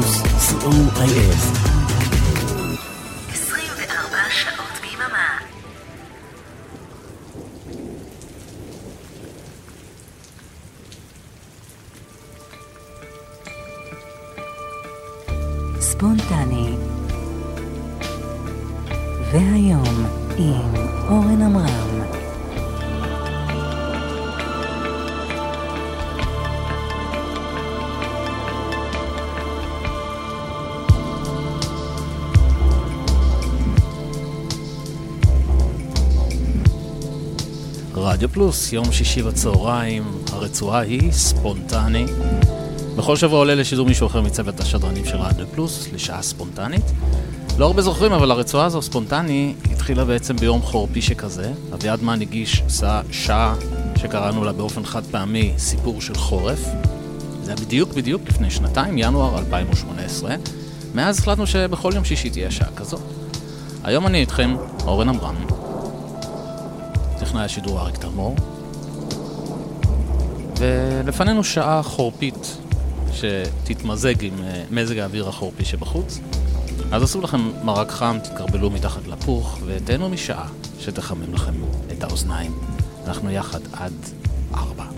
פלוס, co.il רדיו פלוס, יום שישי בצהריים, הרצועה היא ספונטני. בכל שבוע עולה לשידור מישהו אחר מצוות השדרנים של רדיו פלוס, לשעה ספונטנית. לא הרבה זוכרים, אבל הרצועה הזו, ספונטני, התחילה בעצם ביום חורפי שכזה. אביעד מן הגיש שעה שקראנו לה באופן חד פעמי סיפור של חורף. זה היה בדיוק בדיוק לפני שנתיים, ינואר 2018. מאז החלטנו שבכל יום שישי תהיה שעה כזאת. היום אני איתכם, אורן עמרם. טכנאי השידור אריק תלמור. ולפנינו שעה חורפית שתתמזג עם אה, מזג האוויר החורפי שבחוץ. אז עשו לכם מרק חם, תתקרבלו מתחת לפוך, ותהנו משעה שתחמם לכם את האוזניים. אנחנו יחד עד ארבע.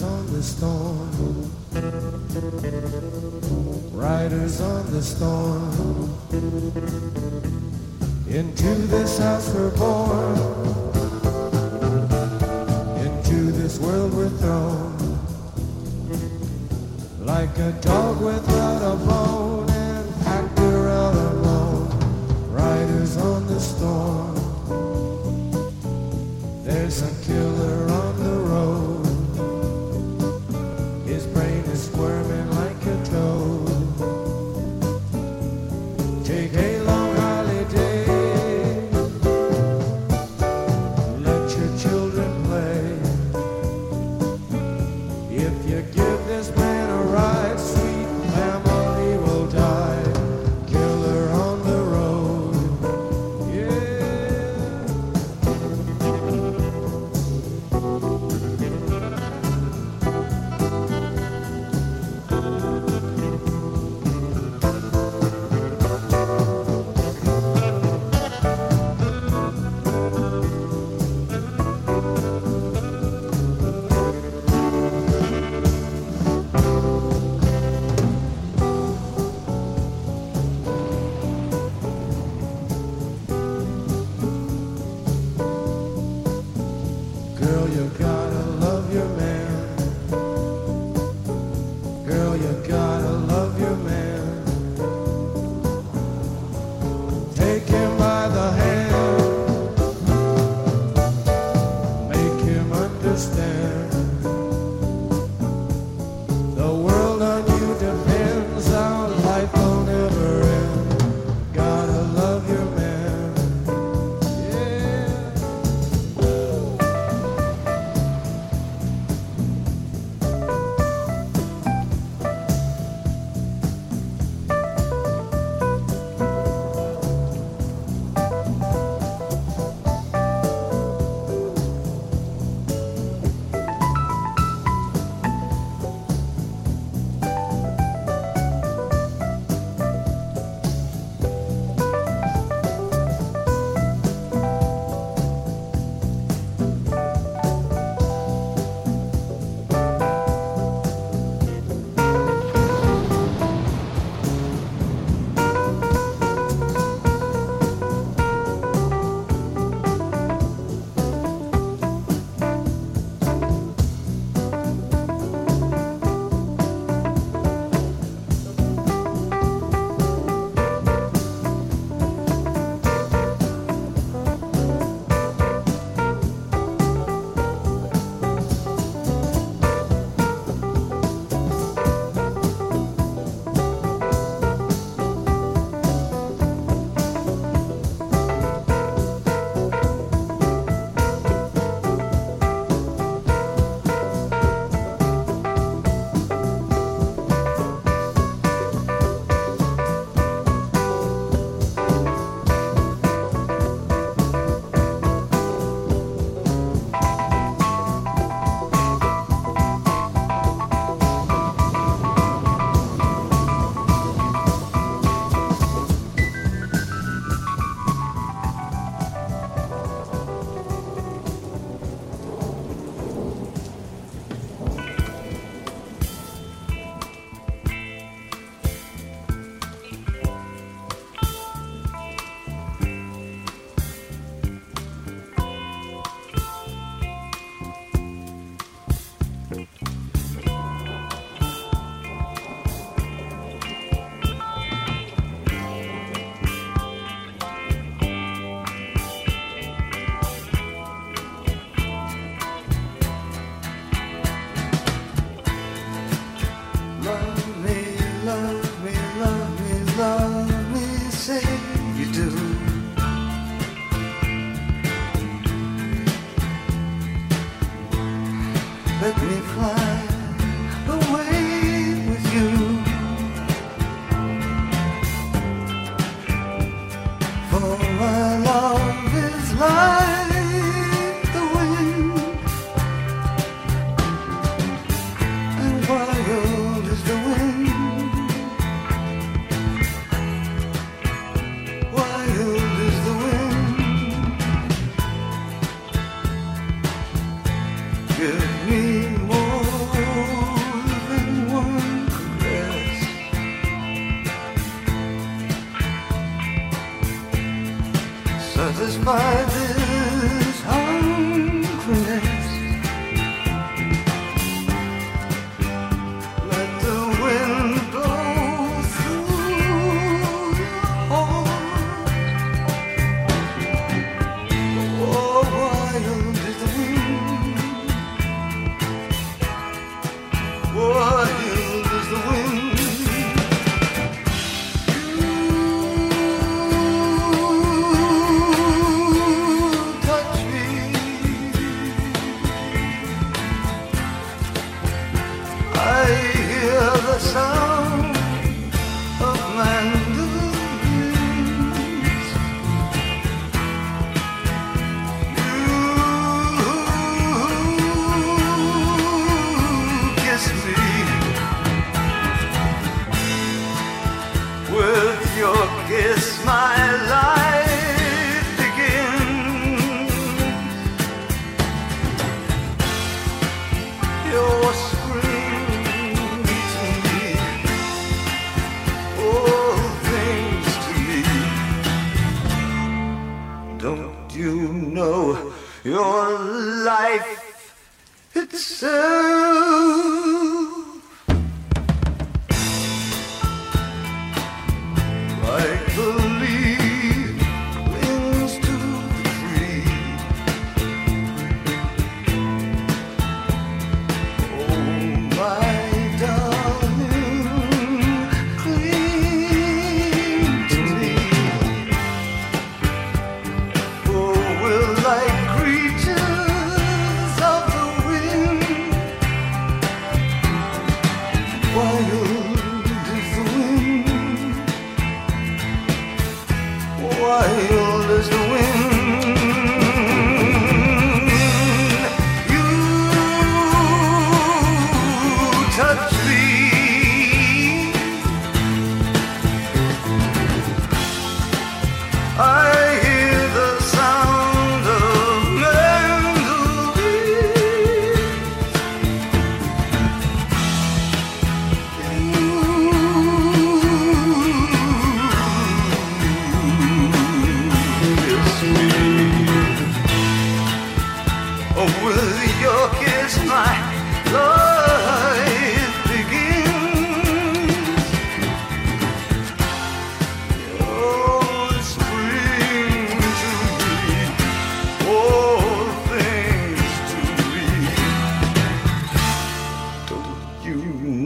Riders on the storm. Riders on the storm. Into this house we're born. Into this world we're thrown. Like a dog without a bone and packed around alone. Riders on the storm. There's a cure.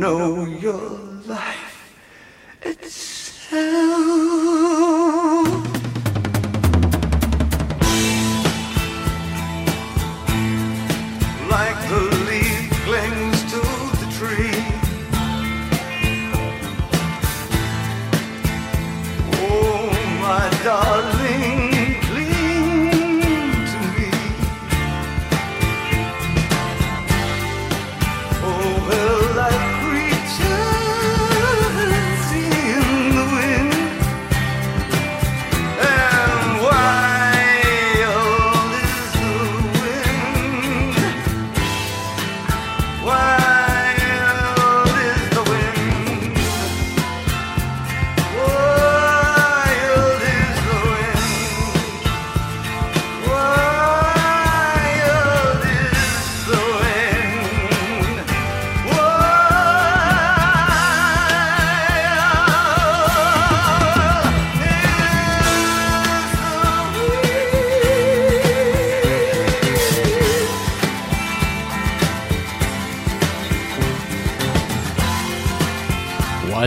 know your life itself.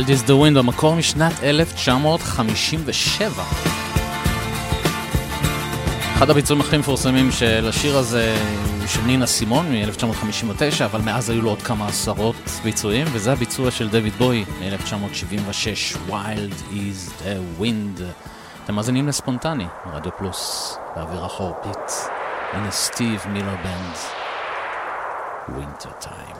Wild is the Wind במקור משנת 1957. אחד הביצועים הכי מפורסמים של השיר הזה הוא של נינה סימון מ-1959, אבל מאז היו לו עוד כמה עשרות ביצועים, וזה הביצוע של דויד בוי מ-1976, Wild is the Wind. אתם מאזינים לספונטני, רדיו פלוס, באוויר החורפית. הנה סטיב מילר בנד, Winter Time.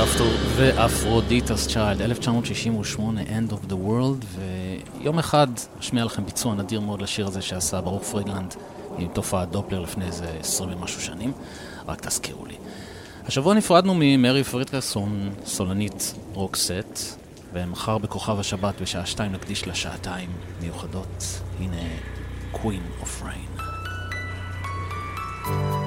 ואפטור ו Aphrodite's Child, 1968, End of the World, ויום אחד אשמיע לכם ביצוע נדיר מאוד לשיר הזה שעשה ברוך פרידלנד עם תופעת דופלר לפני איזה 20 ומשהו שנים, רק תזכירו לי. השבוע נפרדנו ממרי פרדריקסון, סולנית רוקסט, ומחר בכוכב השבת בשעה שתיים נקדיש לה שעתיים מיוחדות. הנה, Queen of Rain. thank you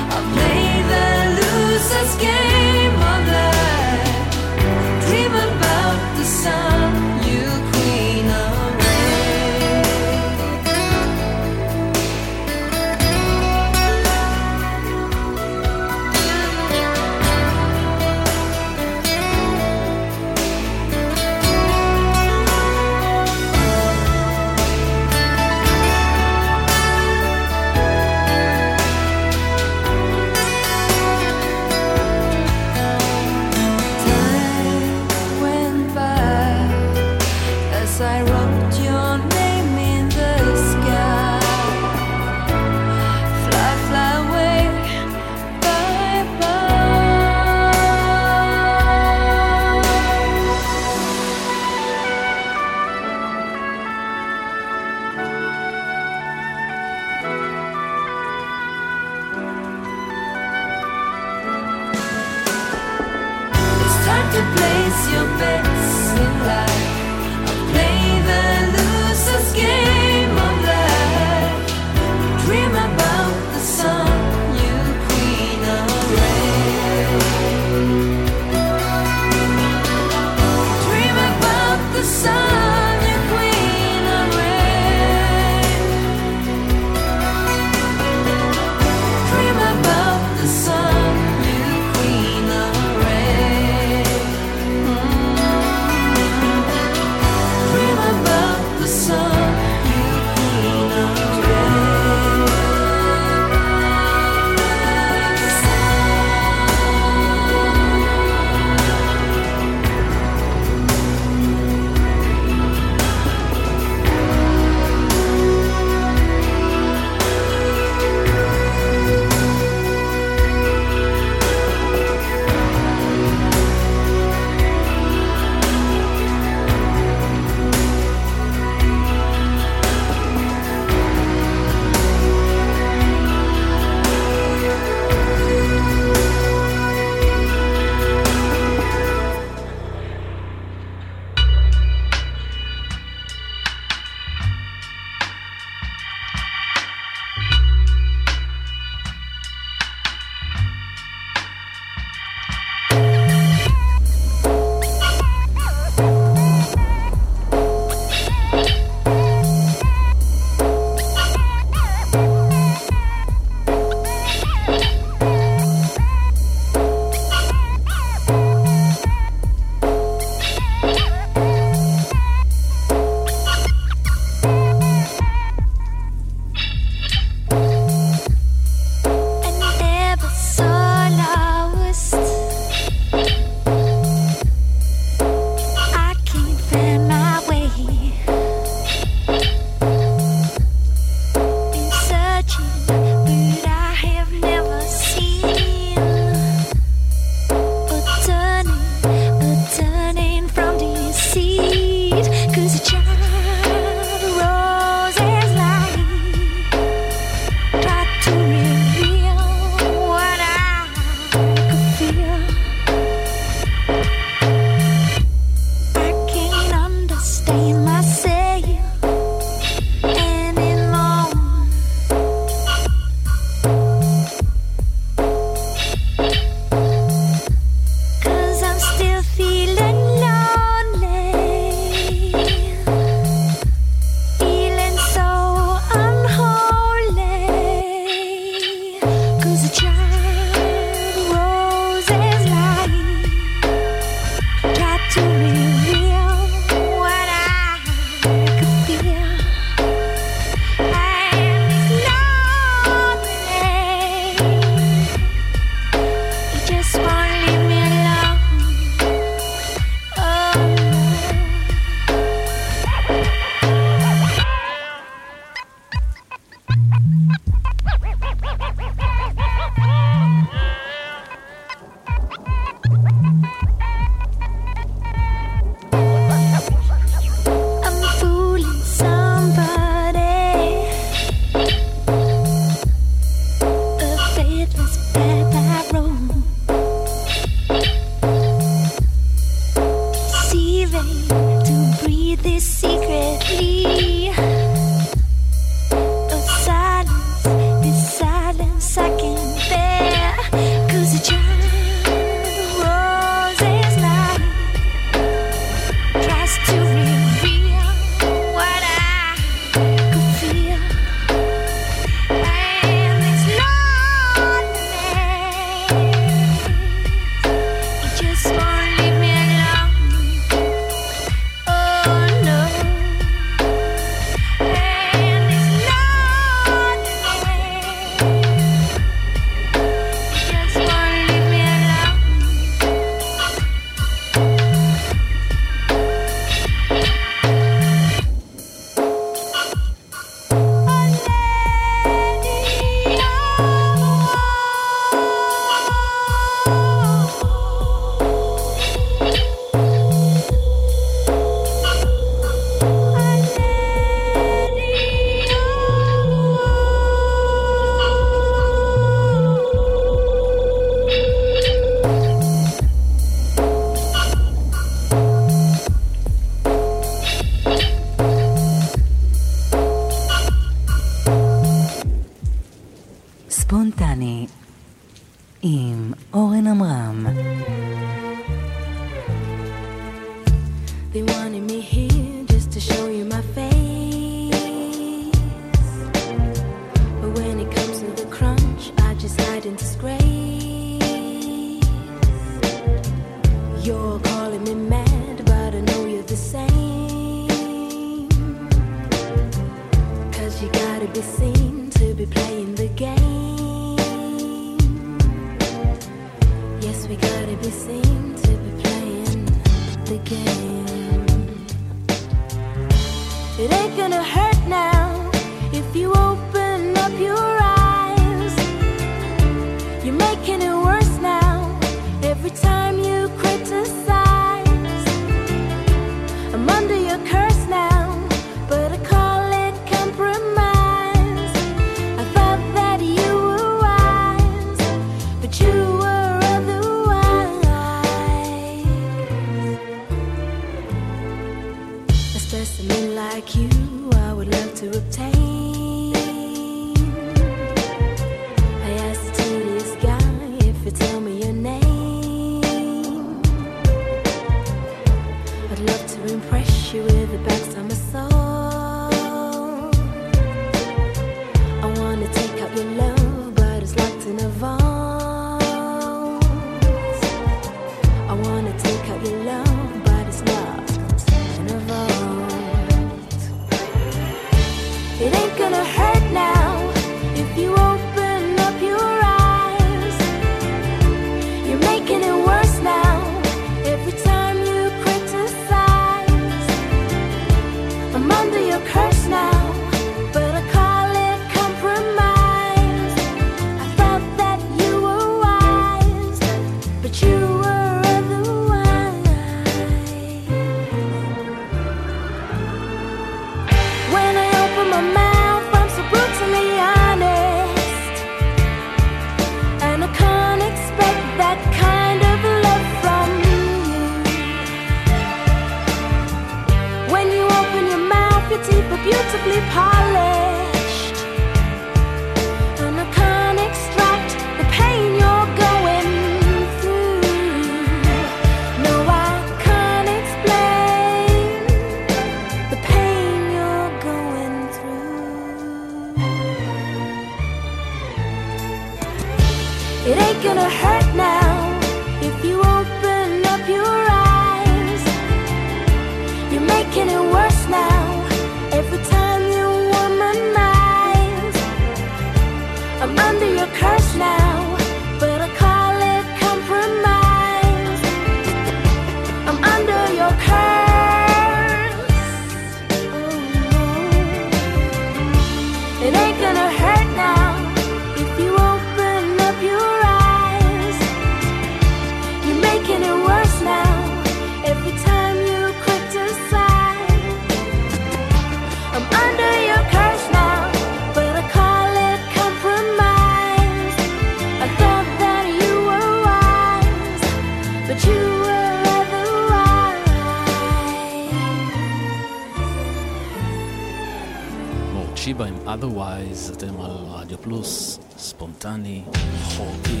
ספונטני, חורקי.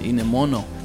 הנה מונו.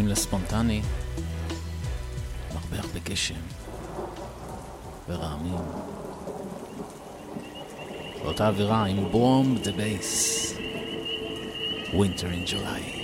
מאזינים לספונטני, מרבח בגשם, ברעמים. באותה אווירה עם ברום דה בייס, Winter in July.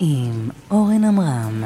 עם אורן עמרם.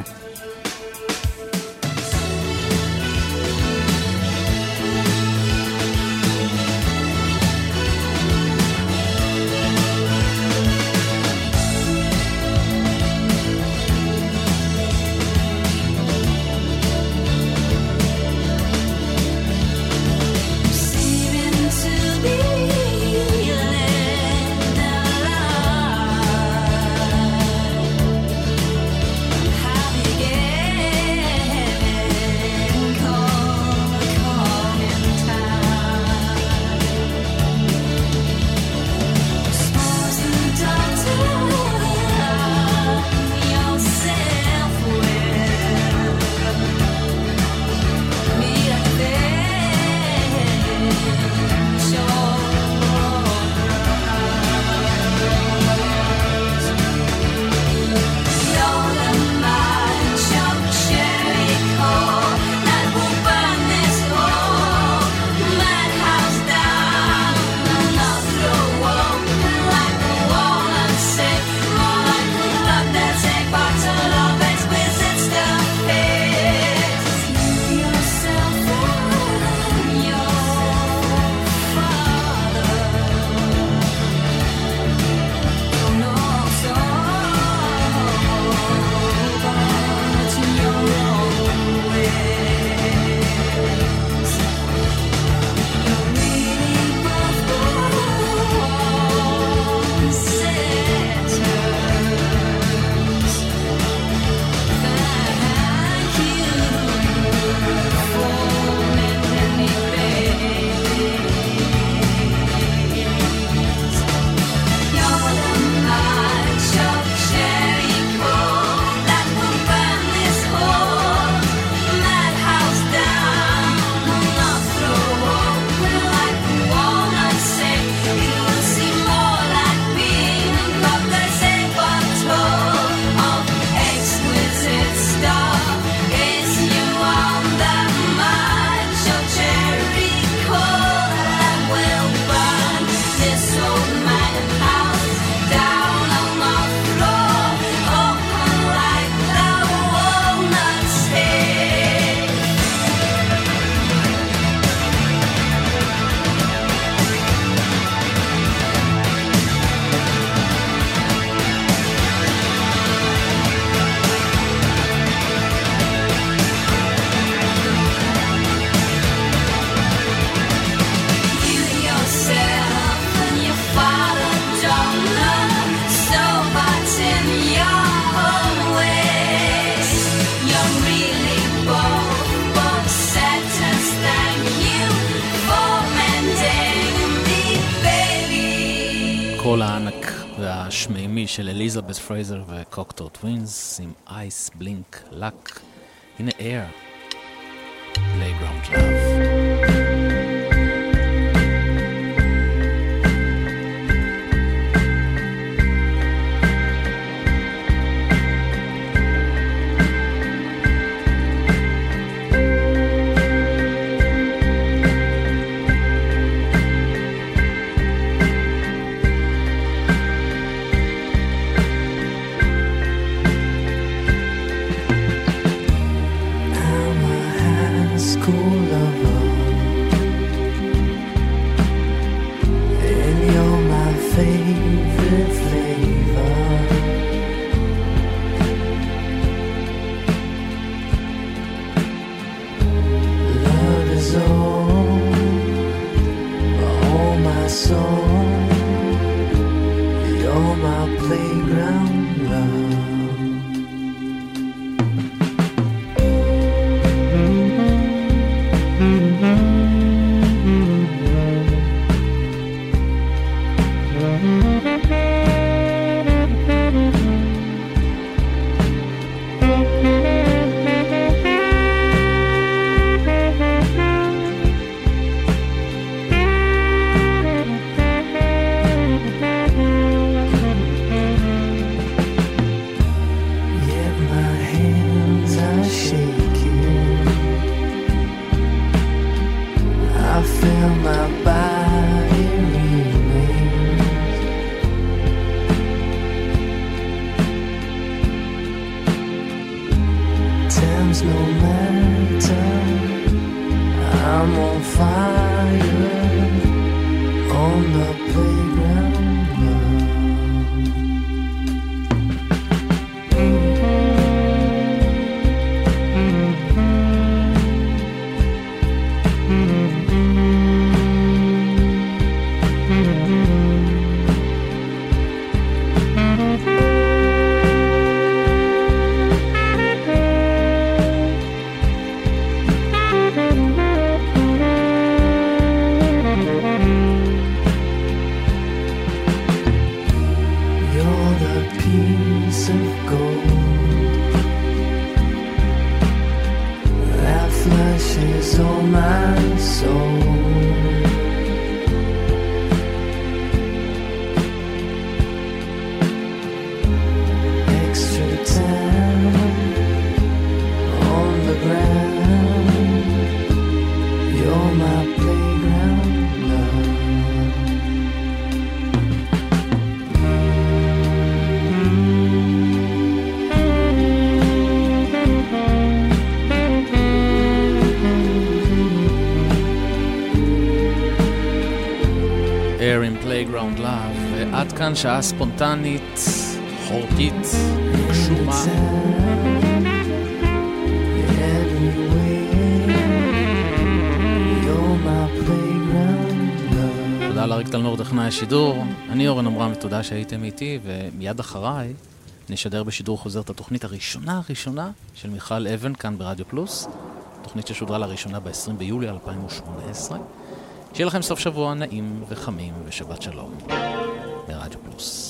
אליזבת פרייזר ו Cocteau Twins עם Iceblink Luck. הנה Air. Playground Love. כאן שעה ספונטנית, חורקית, גשומה. תודה לאריק טלמור, טכנאי השידור. אני אורן עמרם, ותודה שהייתם איתי, ומיד אחריי נשדר בשידור חוזר את התוכנית הראשונה הראשונה של מיכל אבן כאן ברדיו פלוס, תוכנית ששודרה לראשונה ב-20 ביולי 2018. שיהיה לכם סוף שבוע נעים וחמים ושבת שלום. Deus.